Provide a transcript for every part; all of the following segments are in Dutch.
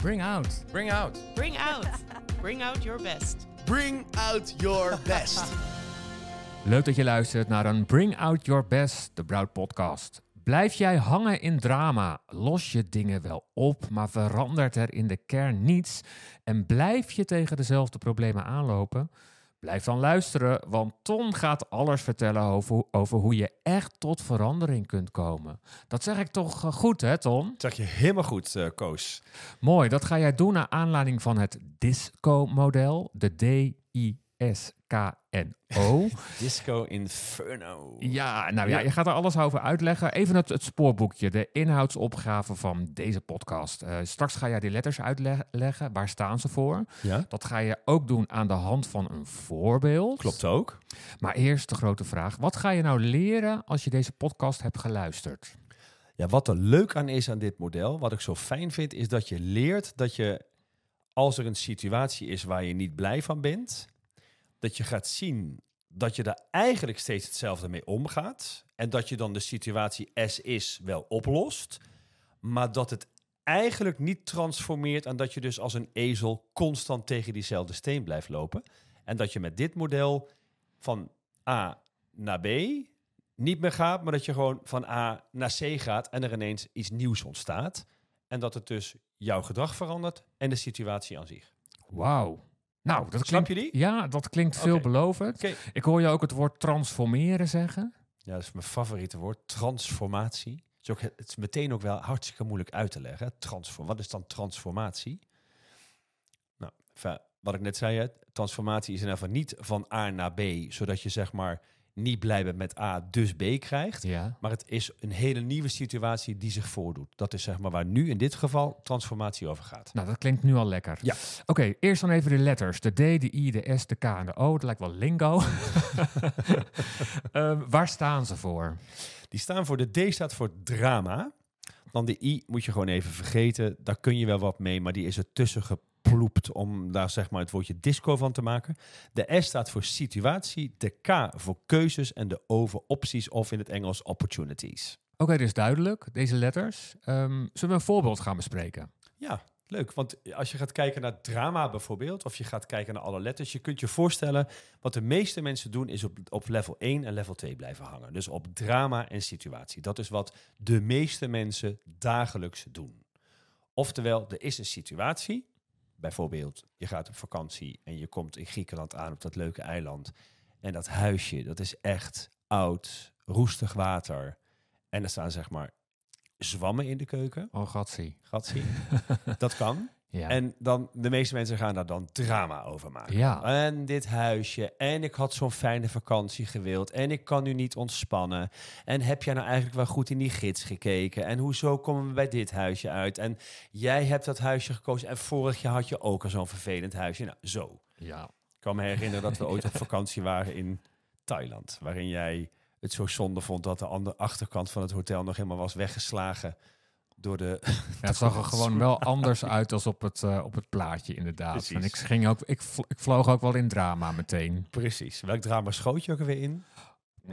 Bring out. Bring out. Bring out. Bring out your best. Bring out your best. Leuk dat je luistert naar een Bring Out Your Best, de Broud podcast. Blijf jij hangen in drama? Los je dingen wel op, maar verandert er in de kern niets? En blijf je tegen dezelfde problemen aanlopen? Blijf dan luisteren, want Ton gaat alles vertellen over, over hoe je echt tot verandering kunt komen. Dat zeg ik toch eh, goed, hè, Ton? Dat zeg je helemaal goed, eh, Koos. Mooi, dat ga jij doen naar aanleiding van het DISCO-model, de D-I-S-K-N-O. Disco Inferno. Ja, nou ja, Ja. je gaat er alles over uitleggen. Even het, het spoorboekje, de inhoudsopgave van deze podcast. Eh, straks ga jij die letters uitleggen. Waar staan ze voor? Ja, Dat ga je ook doen aan de hand van een voorbeeld. klopt ook. Maar eerst de grote vraag. Wat ga je nou leren als je deze podcast hebt geluisterd? Ja, wat er leuk aan is aan dit model, wat ik zo fijn vind, is dat je leert dat je, als er een situatie is waar je niet blij van bent, dat je gaat zien dat je daar eigenlijk steeds hetzelfde mee omgaat. En dat je dan de situatie S is wel oplost, maar dat het eigenlijk niet transformeert en dat je dus als een ezel constant tegen diezelfde steen blijft lopen. En dat je met dit model van A naar B niet meer gaat, maar dat je gewoon van A naar C gaat en er ineens iets nieuws ontstaat. En dat het dus jouw gedrag verandert en de situatie aan zich. Wauw. Nou, dat Snap klinkt, je die? Ja, dat klinkt veelbelovend. Ik hoor je ook het woord transformeren zeggen. Ja, dat is mijn favoriete woord. Transformatie. Het is, ook, het is meteen ook wel hartstikke moeilijk uit te leggen. Transform. Wat is dan transformatie? Nou, wat ik net zei, hè, transformatie is in ieder geval niet van A naar B, zodat je zeg maar niet blij bent met A, dus B krijgt. Ja. Maar het is een hele nieuwe situatie die zich voordoet. Dat is zeg maar waar nu in dit geval transformatie over gaat. Nou, dat klinkt nu al lekker. Ja. Oké, eerst dan even de letters. De D, de I, de S, de K en de O. Dat lijkt wel lingo. Ehm, waar staan ze voor? Die staan voor de D staat voor drama. Dan de I moet je gewoon even vergeten. Daar kun je wel wat mee, maar die is er tussen geploept om daar zeg maar het woordje disco van te maken. De S staat voor situatie, de K voor keuzes en de O voor opties of in het Engels opportunities. Oké, is duidelijk, deze letters. Ehm, zullen we een voorbeeld gaan bespreken? Ja, leuk. Want als je gaat kijken naar drama bijvoorbeeld, of je gaat kijken naar alle letters, je kunt je voorstellen, wat de meeste mensen doen, is op, op level 1 en level 2 blijven hangen. Dus op drama en situatie. Dat is wat de meeste mensen dagelijks doen. Oftewel, er is een situatie. Bijvoorbeeld, je gaat op vakantie en je komt in Griekenland aan op dat leuke eiland. En dat huisje, dat is echt oud, roestig water. En er staan zeg maar zwammen in de keuken. Oh, gatsie. Gatsie. dat kan. Ja. En dan, de meeste mensen gaan daar dan drama over maken. Ja. En dit huisje. En ik had zo'n fijne vakantie gewild. En ik kan nu niet ontspannen. En heb jij nou eigenlijk wel goed in die gids gekeken? En hoezo komen we bij dit huisje uit? En jij hebt dat huisje gekozen. En vorig jaar had je ook al zo'n vervelend huisje. Nou, zo. ja. Ik kan me herinneren dat we ooit op vakantie waren in Thailand. Waarin jij het zo zonde vond dat de andere achterkant van het hotel nog helemaal was weggeslagen door de Ja, het zag er gewoon wel anders uit als op het, eh, op het plaatje, inderdaad. Precies. En ik, ging ook, ik, vl- ik vloog ook wel in drama meteen. Precies. Welk drama schoot je ook alweer in?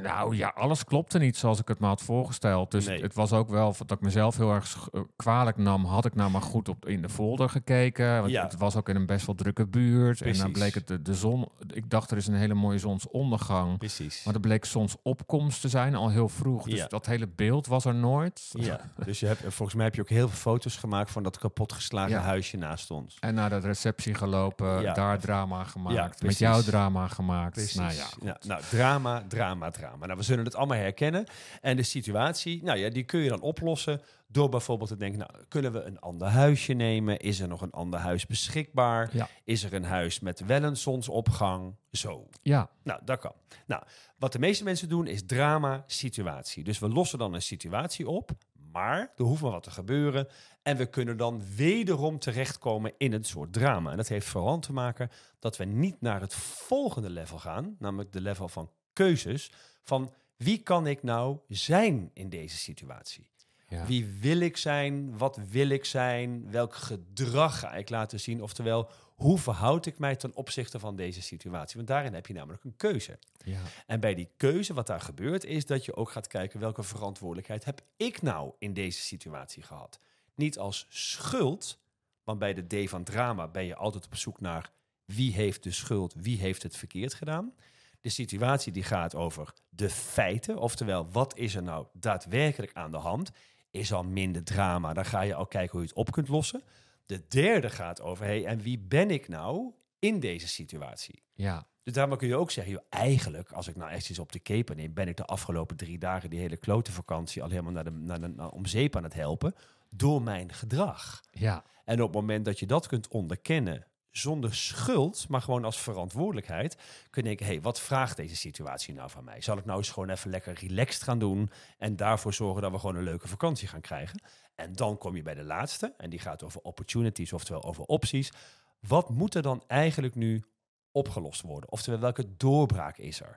Nou ja, alles klopte niet zoals ik het me had voorgesteld. Dus Nee. het was ook wel dat ik mezelf heel erg eh, kwalijk nam. Had ik nou maar goed op, in de folder gekeken. Want Ja. Het was ook in een best wel drukke buurt. En dan bleek het de, de zon... Ik dacht er is een hele mooie zonsondergang. Precies. Maar er bleek zonsopkomst te zijn, al heel vroeg. Dus Ja. dat hele beeld was er nooit. Ja, dus je hebt, volgens mij heb je ook heel veel foto's gemaakt van dat kapotgeslagen Ja. huisje naast ons. En naar de receptie gelopen, daar drama gemaakt. met jou drama gemaakt. Precies. Nou ja, Ja, nou, drama, drama, drama. Nou, we zullen het allemaal herkennen. En de situatie, nou ja, die kun je dan oplossen door bijvoorbeeld te denken, nou, kunnen we een ander huisje nemen? Is er nog een ander huis beschikbaar? Ja. Is er een huis met wel een zonsopgang? Zo. ja. Nou, dat kan. Nou, wat de meeste mensen doen is drama, situatie. Dus we lossen dan een situatie op, maar er hoeft maar wat te gebeuren. En we kunnen dan wederom terechtkomen in een soort drama. En dat heeft vooral te maken dat we niet naar het volgende level gaan, namelijk de level van keuzes. Van wie kan ik nou zijn in deze situatie? ja. Wie wil ik zijn? Wat wil ik zijn? Welk gedrag ga ik laten zien? Oftewel, hoe verhoud ik mij ten opzichte van deze situatie? Want daarin heb je namelijk een keuze. ja. En bij die keuze, wat daar gebeurt, is dat je ook gaat kijken welke verantwoordelijkheid heb ik nou in deze situatie gehad. Niet als schuld, Want bij de D van drama ben je altijd op zoek naar wie heeft de schuld, wie heeft het verkeerd gedaan. De situatie die gaat over de feiten, oftewel wat is er nou daadwerkelijk aan de hand, is al minder drama. Dan ga je al kijken hoe je het op kunt lossen. De derde gaat over, hey, en wie ben ik nou in deze situatie? Ja, Dus daarom kun je ook zeggen, joh, eigenlijk, als ik nou echt eens op de keper neem, ben ik de afgelopen drie dagen die hele klote vakantie al helemaal naar de, naar de, naar om zeep aan het helpen door mijn gedrag. ja, En op het moment dat je dat kunt onderkennen zonder schuld, maar gewoon als verantwoordelijkheid, kun je denken, hé, hey, wat vraagt deze situatie nou van mij? Zal ik nou eens gewoon even lekker relaxed gaan doen en daarvoor zorgen dat we gewoon een leuke vakantie gaan krijgen? En dan kom je bij de laatste, en die gaat over opportunities, oftewel over opties. Wat moet er dan eigenlijk nu opgelost worden? Oftewel, welke doorbraak is er?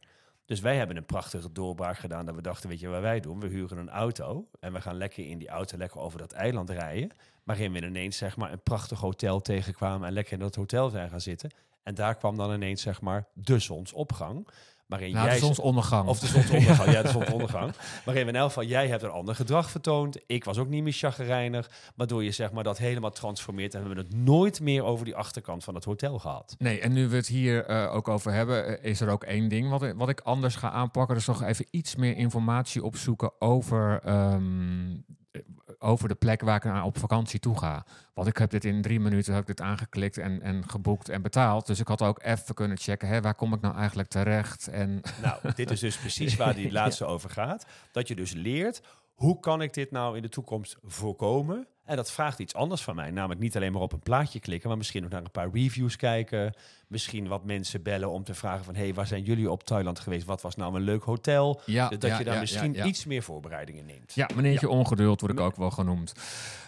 Dus wij hebben een prachtige doorbraak gedaan dat we dachten, weet je wat wij doen? We huren een auto en we gaan lekker in die auto lekker over dat eiland rijden. Waarin we ineens zeg maar een prachtig hotel tegenkwamen en lekker in dat hotel zijn gaan zitten. En daar kwam dan ineens zeg maar de zonsopgang. Waarin nou, jij de zonsondergang. of de zonsondergang. ja, de zonsondergang. Waarin we in elk geval, jij hebt een ander gedrag vertoond. Ik was ook niet meer chagrijnig. Waardoor je zeg maar dat helemaal transformeert. En we hebben het nooit meer over die achterkant van het hotel gehad. Nee, en nu we het hier eh, ook over hebben, eh, is er ook één ding wat, ik- wat ik anders ga aanpakken. Dus nog even iets meer informatie opzoeken over, ehm, eh, over de plek waar ik naar op vakantie toe ga. Want ik heb dit in drie minuten heb ik dit aangeklikt en, en geboekt en betaald. Dus ik had ook even kunnen checken, hè, waar kom ik nou eigenlijk terecht? En Nou, dit is dus precies waar die laatste over gaat. Dat je dus leert, hoe kan ik dit nou in de toekomst voorkomen? En dat vraagt iets anders van mij. Namelijk niet alleen maar op een plaatje klikken, maar misschien ook naar een paar reviews kijken. Misschien wat mensen bellen om te vragen van... hé, hey, waar zijn jullie op Thailand geweest? Wat was nou een leuk hotel? ja, Dus dat ja, je daar ja, misschien iets meer voorbereidingen neemt. Ja, meneertje ongeduld word ik ook wel genoeg.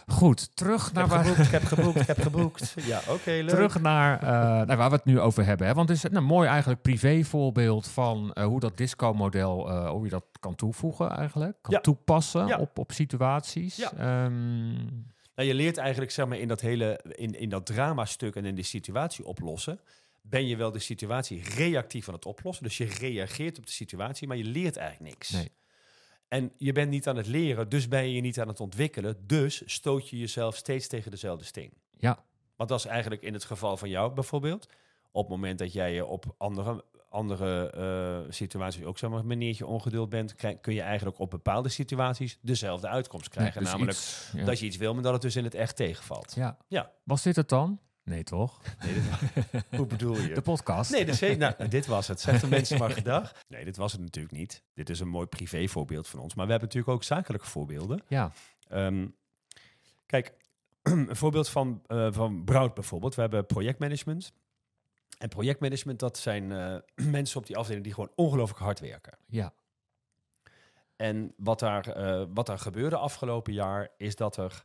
Goed, terug naar waar... geboekt, ik heb geboekt, ik heb geboekt. Ja, oké, leuk. Terug naar, eh, naar waar we het nu over hebben. Hè? Want het is een nou, mooi eigenlijk privévoorbeeld van eh, hoe dat disco-model, eh, hoe je dat kan toevoegen eigenlijk. Kan toepassen op, op situaties. Ja. Nou, je leert eigenlijk zeg maar, in dat hele in, in dat dramastuk en in de situatie oplossen. Ben je wel de situatie reactief aan het oplossen. Dus je reageert op de situatie, maar je leert eigenlijk niks. Nee. En je bent niet aan het leren, dus ben je niet aan het ontwikkelen. Dus stoot je jezelf steeds tegen dezelfde steen. ja, Want dat is eigenlijk in het geval van jou bijvoorbeeld. Op het moment dat jij je op andere, andere eh, situaties ook zeg maar, een meneertje ongeduld bent, krijg- kun je eigenlijk op bepaalde situaties dezelfde uitkomst krijgen. Nee, dus namelijk iets, ja. dat je iets wil, maar dat het dus in het echt tegenvalt. ja. Ja. Was dit het dan? Nee, toch? Nee, dit Hoe bedoel je? De podcast? Nee, is, nou, dit was het. Zeg de mensen maar gedag. Nee, dit was het natuurlijk niet. Dit is een mooi privévoorbeeld van ons. Maar we hebben natuurlijk ook zakelijke voorbeelden. Ja, Ehm, kijk, een voorbeeld van, eh van Brout bijvoorbeeld. We hebben projectmanagement. En projectmanagement, dat zijn eh, mensen op die afdeling die gewoon ongelooflijk hard werken. ja, En wat daar, eh, wat daar gebeurde afgelopen jaar, is dat er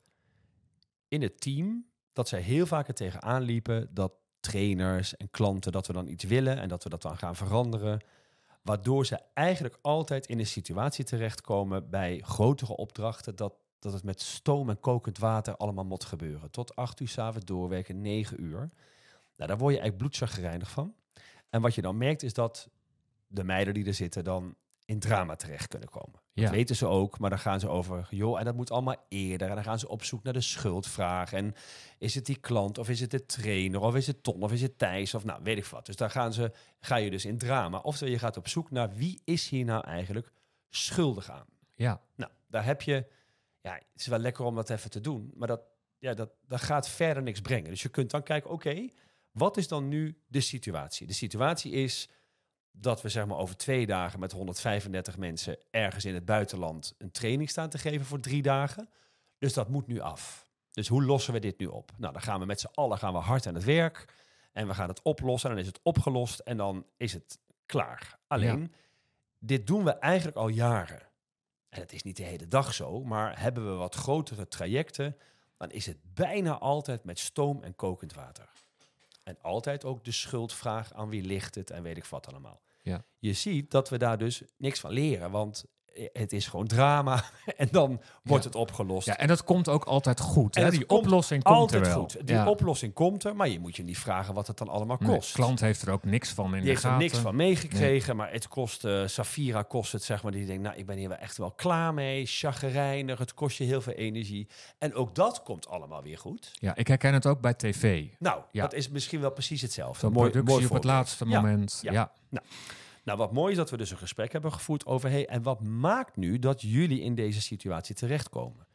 in het team, dat zij heel vaak er tegenaan liepen dat trainers en klanten, dat we dan iets willen en dat we dat dan gaan veranderen. Waardoor ze eigenlijk altijd in een situatie terechtkomen bij grotere opdrachten, dat, dat het met stoom en kokend water allemaal moet gebeuren. Tot acht uur s'avonds doorwerken, negen uur. Nou, daar word je eigenlijk bloedzaggereinig van. En wat je dan merkt is dat de meiden die er zitten dan in drama terecht kunnen komen. ja. Dat weten ze ook, maar dan gaan ze over, joh, en dat moet allemaal eerder. En dan gaan ze op zoek naar de schuldvraag. En is het die klant, of is het de trainer, of is het Ton, of is het Thijs, of nou, weet ik wat. Dus daar gaan ze, ga je dus in drama. Oftewel, je gaat op zoek naar wie is hier nou eigenlijk schuldig aan. ja. Nou, daar heb je, ja, het is wel lekker om dat even te doen, maar dat, ja, dat, dat gaat verder niks brengen. Dus je kunt dan kijken, oké, wat is dan nu de situatie? De situatie is dat we zeg maar over twee dagen met 135 mensen ergens in het buitenland een training staan te geven voor drie dagen. Dus dat moet nu af. Dus hoe lossen we dit nu op? Nou, dan gaan we met z'n allen gaan we hard aan het werk en we gaan het oplossen. En dan is het opgelost en dan is het klaar. Alleen, dit doen we eigenlijk al jaren. En het is niet de hele dag zo, maar hebben we wat grotere trajecten, dan is het bijna altijd met stoom en kokend water. En altijd ook de schuldvraag aan wie ligt het en weet ik wat allemaal. Ja. Je ziet dat we daar dus niks van leren, want het is gewoon drama. en dan wordt Ja. het opgelost. Ja, en dat komt ook altijd goed. En Hè? Die komt oplossing komt Altijd er wel. goed. Die Ja. oplossing komt er, maar je moet je niet vragen wat het dan allemaal Nee, kost. De klant heeft er ook niks van in Die de heeft er gaten. niks van meegekregen, maar het kost, eh, Safira kost het, zeg maar, die denkt, nou, ik ben hier wel echt wel klaar mee, chagrijnig, het kost je heel veel energie. En ook dat komt allemaal weer goed. Ja, ik herken het ook bij tv. Nou, Ja. dat is misschien wel precies hetzelfde. Zo'n productie mooi op het laatste moment. ja. Ja. Nou, wat mooi is dat we dus een gesprek hebben gevoerd over... Hey, en wat maakt nu dat jullie in deze situatie terechtkomen?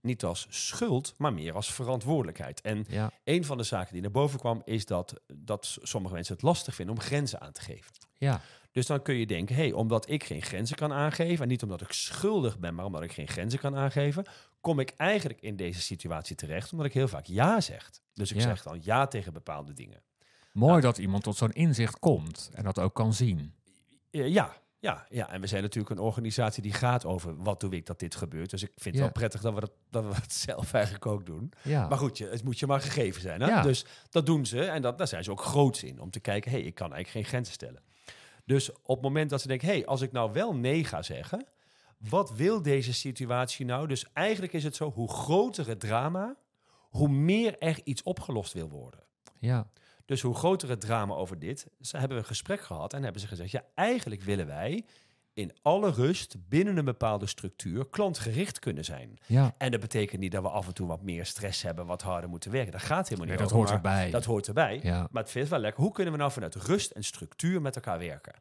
Niet als schuld, maar meer als verantwoordelijkheid. En Ja. een van de zaken die naar boven kwam... is dat, dat sommige mensen het lastig vinden om grenzen aan te geven. Ja. Dus dan kun je denken, hey, omdat ik geen grenzen kan aangeven... en niet omdat ik schuldig ben, maar omdat ik geen grenzen kan aangeven... kom ik eigenlijk in deze situatie terecht... omdat ik heel vaak ja zeg. Dus ik Ja. zeg dan ja tegen bepaalde dingen. Mooi dat iemand tot zo'n inzicht komt en dat ook kan zien. Eh, Ja, ja, ja, en we zijn natuurlijk een organisatie die gaat over wat doe ik dat dit gebeurt. Dus ik vind het Ja. wel prettig dat we dat, dat we het zelf eigenlijk ook doen. Ja. Maar goed, je, het moet je maar gegeven zijn. Hè? Ja. Dus dat doen ze en dat, daar zijn ze ook groots in. Om te kijken, hé, hey, ik kan eigenlijk geen grenzen stellen. Dus op het moment dat ze denken, hé, hey, als ik nou wel nee ga zeggen, wat wil deze situatie nou? Dus eigenlijk is het zo, hoe groter het drama, hoe meer er iets opgelost wil worden. ja. Dus hoe groter het drama over dit, ze hebben we een gesprek gehad en hebben ze gezegd, ja, eigenlijk willen wij in alle rust binnen een bepaalde structuur klantgericht kunnen zijn. Ja. En dat betekent niet dat we af en toe wat meer stress hebben, wat harder moeten werken. Dat gaat helemaal Nee, niet dat over, hoort erbij. Dat hoort erbij. Ja. Maar het vindt wel lekker. Hoe kunnen we nou vanuit rust en structuur met elkaar werken?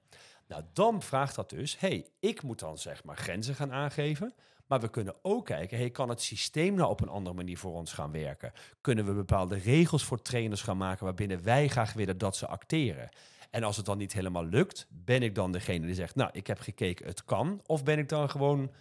Nou, dan vraagt dat dus, hey, ik moet dan zeg maar grenzen gaan aangeven. Maar we kunnen ook kijken, hey, kan het systeem nou op een andere manier voor ons gaan werken? Kunnen we bepaalde regels voor trainers gaan maken waarbinnen wij graag willen dat ze acteren? En als het dan niet helemaal lukt, ben ik dan degene die zegt, nou, ik heb gekeken, het kan. Of ben ik dan gewoon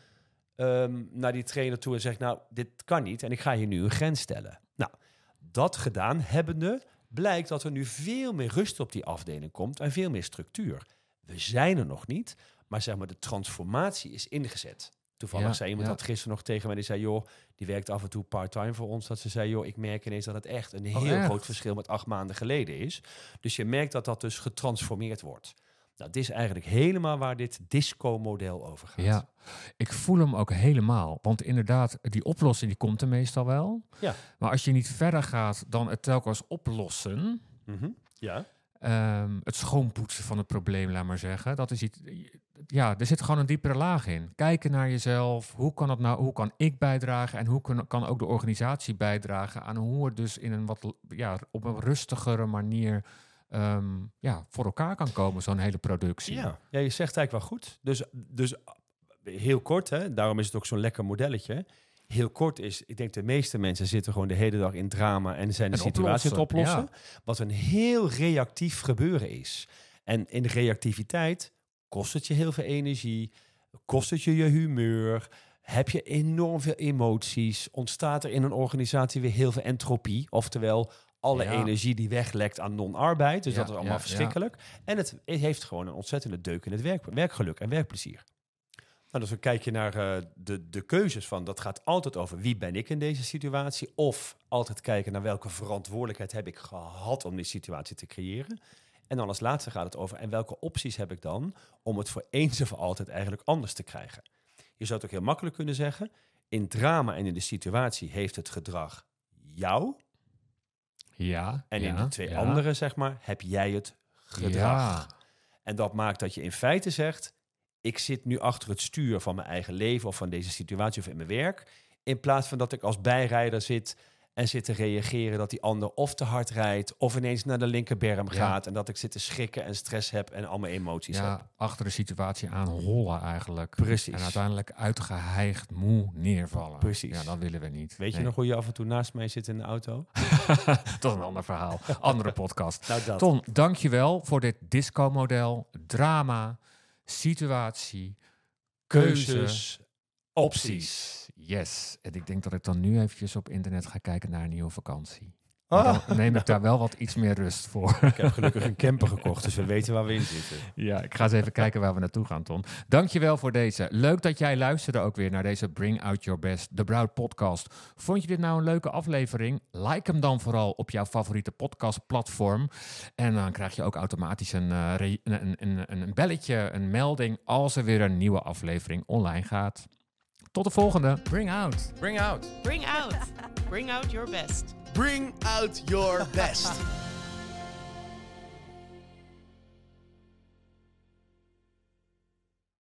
ehm, naar die trainer toe en zeg, nou, dit kan niet en ik ga hier nu een grens stellen. Nou, dat gedaan hebbende, blijkt dat er nu veel meer rust op die afdeling komt en veel meer structuur. We zijn er nog niet, maar zeg maar de transformatie is ingezet. Toevallig Ja, zei iemand ja. dat gisteren nog tegen mij, die zei, joh, die werkt af en toe part-time voor ons, dat ze zei, joh, ik merk ineens dat het echt een Oh, heel echt? groot verschil met acht maanden geleden is. Dus je merkt dat dat dus getransformeerd wordt. Nou, dit is eigenlijk helemaal waar dit disco-model over gaat. Ja, ik voel hem ook helemaal. Want inderdaad, die oplossing die komt er meestal wel. Ja. Maar als je niet verder gaat dan het telkens oplossen, Mhm. Ja. ehm, het schoonpoetsen van het probleem, laat maar zeggen, dat is iets. Ja, er zit gewoon een diepere laag in. Kijken naar jezelf. Hoe kan het nou? Hoe kan ik bijdragen? En hoe kan, kan ook de organisatie bijdragen aan hoe het dus in een wat ja, op een rustigere manier ehm, ja, voor elkaar kan komen, zo'n hele productie. Ja. ja, je zegt eigenlijk wel goed. Dus, dus heel kort, hè, daarom is het ook zo'n lekker modelletje. Heel kort is, ik denk de meeste mensen zitten gewoon de hele dag in drama en zijn de En situatie aan het oplossen, oplossen. Wat een heel reactief gebeuren is. En in de reactiviteit kost het je heel veel energie, kost het je je humeur, heb je enorm veel emoties, ontstaat er in een organisatie weer heel veel entropie, oftewel alle Ja. energie die weglekt aan non-arbeid. Dus Ja, dat is allemaal ja, verschrikkelijk. En het, heeft gewoon een ontzettende deuk in het werk, werkgeluk en werkplezier. Nou, dus dan kijk je naar eh, de, de keuzes van, dat gaat altijd over wie ben ik in deze situatie, of altijd kijken naar welke verantwoordelijkheid heb ik gehad om die situatie te creëren. En dan als laatste gaat het over, en welke opties heb ik dan om het voor eens en voor altijd eigenlijk anders te krijgen. Je zou het ook heel makkelijk kunnen zeggen, in drama en in de situatie heeft het gedrag jou, Ja. en in ja, de twee ja. andere, zeg maar, heb jij het gedrag. Ja. En dat maakt dat je in feite zegt: ik zit nu achter het stuur van mijn eigen leven of van deze situatie of in mijn werk. In plaats van dat ik als bijrijder zit en zit te reageren dat die ander of te hard rijdt of ineens naar de linkerberm Ja. gaat. En dat ik zit te schrikken en stress heb en allemaal emoties heb. Achter de situatie aan hollen eigenlijk. Precies. En uiteindelijk uitgeheigd moe neervallen. Precies. Ja, dat willen we niet. Weet je nog hoe je af en toe naast mij zit in de auto? Dat is een ander verhaal. Andere podcast. Nou, dat. Ton, dankjewel voor dit disco-model. Drama, situatie, keuze, Keuzes, opties. Yes. En ik denk dat ik dan nu eventjes op internet ga kijken naar een nieuwe vakantie. Ah. Dan neem ik daar wel wat iets meer rust voor. Ik heb gelukkig een camper gekocht, dus we weten waar we in zitten. Ja, ik ga eens even kijken waar we naartoe gaan, Ton. Dankjewel voor deze. Leuk dat jij luisterde ook weer naar deze Bring Out Your Best, de Broud podcast. Vond je dit nou een leuke aflevering? Like hem dan vooral op jouw favoriete podcastplatform. En dan krijg je ook automatisch een, eh, een, een, een belletje, een melding als er weer een nieuwe aflevering online gaat. Tot de volgende. Bring out. Bring out. Bring out. Bring out your best. Bring out your best.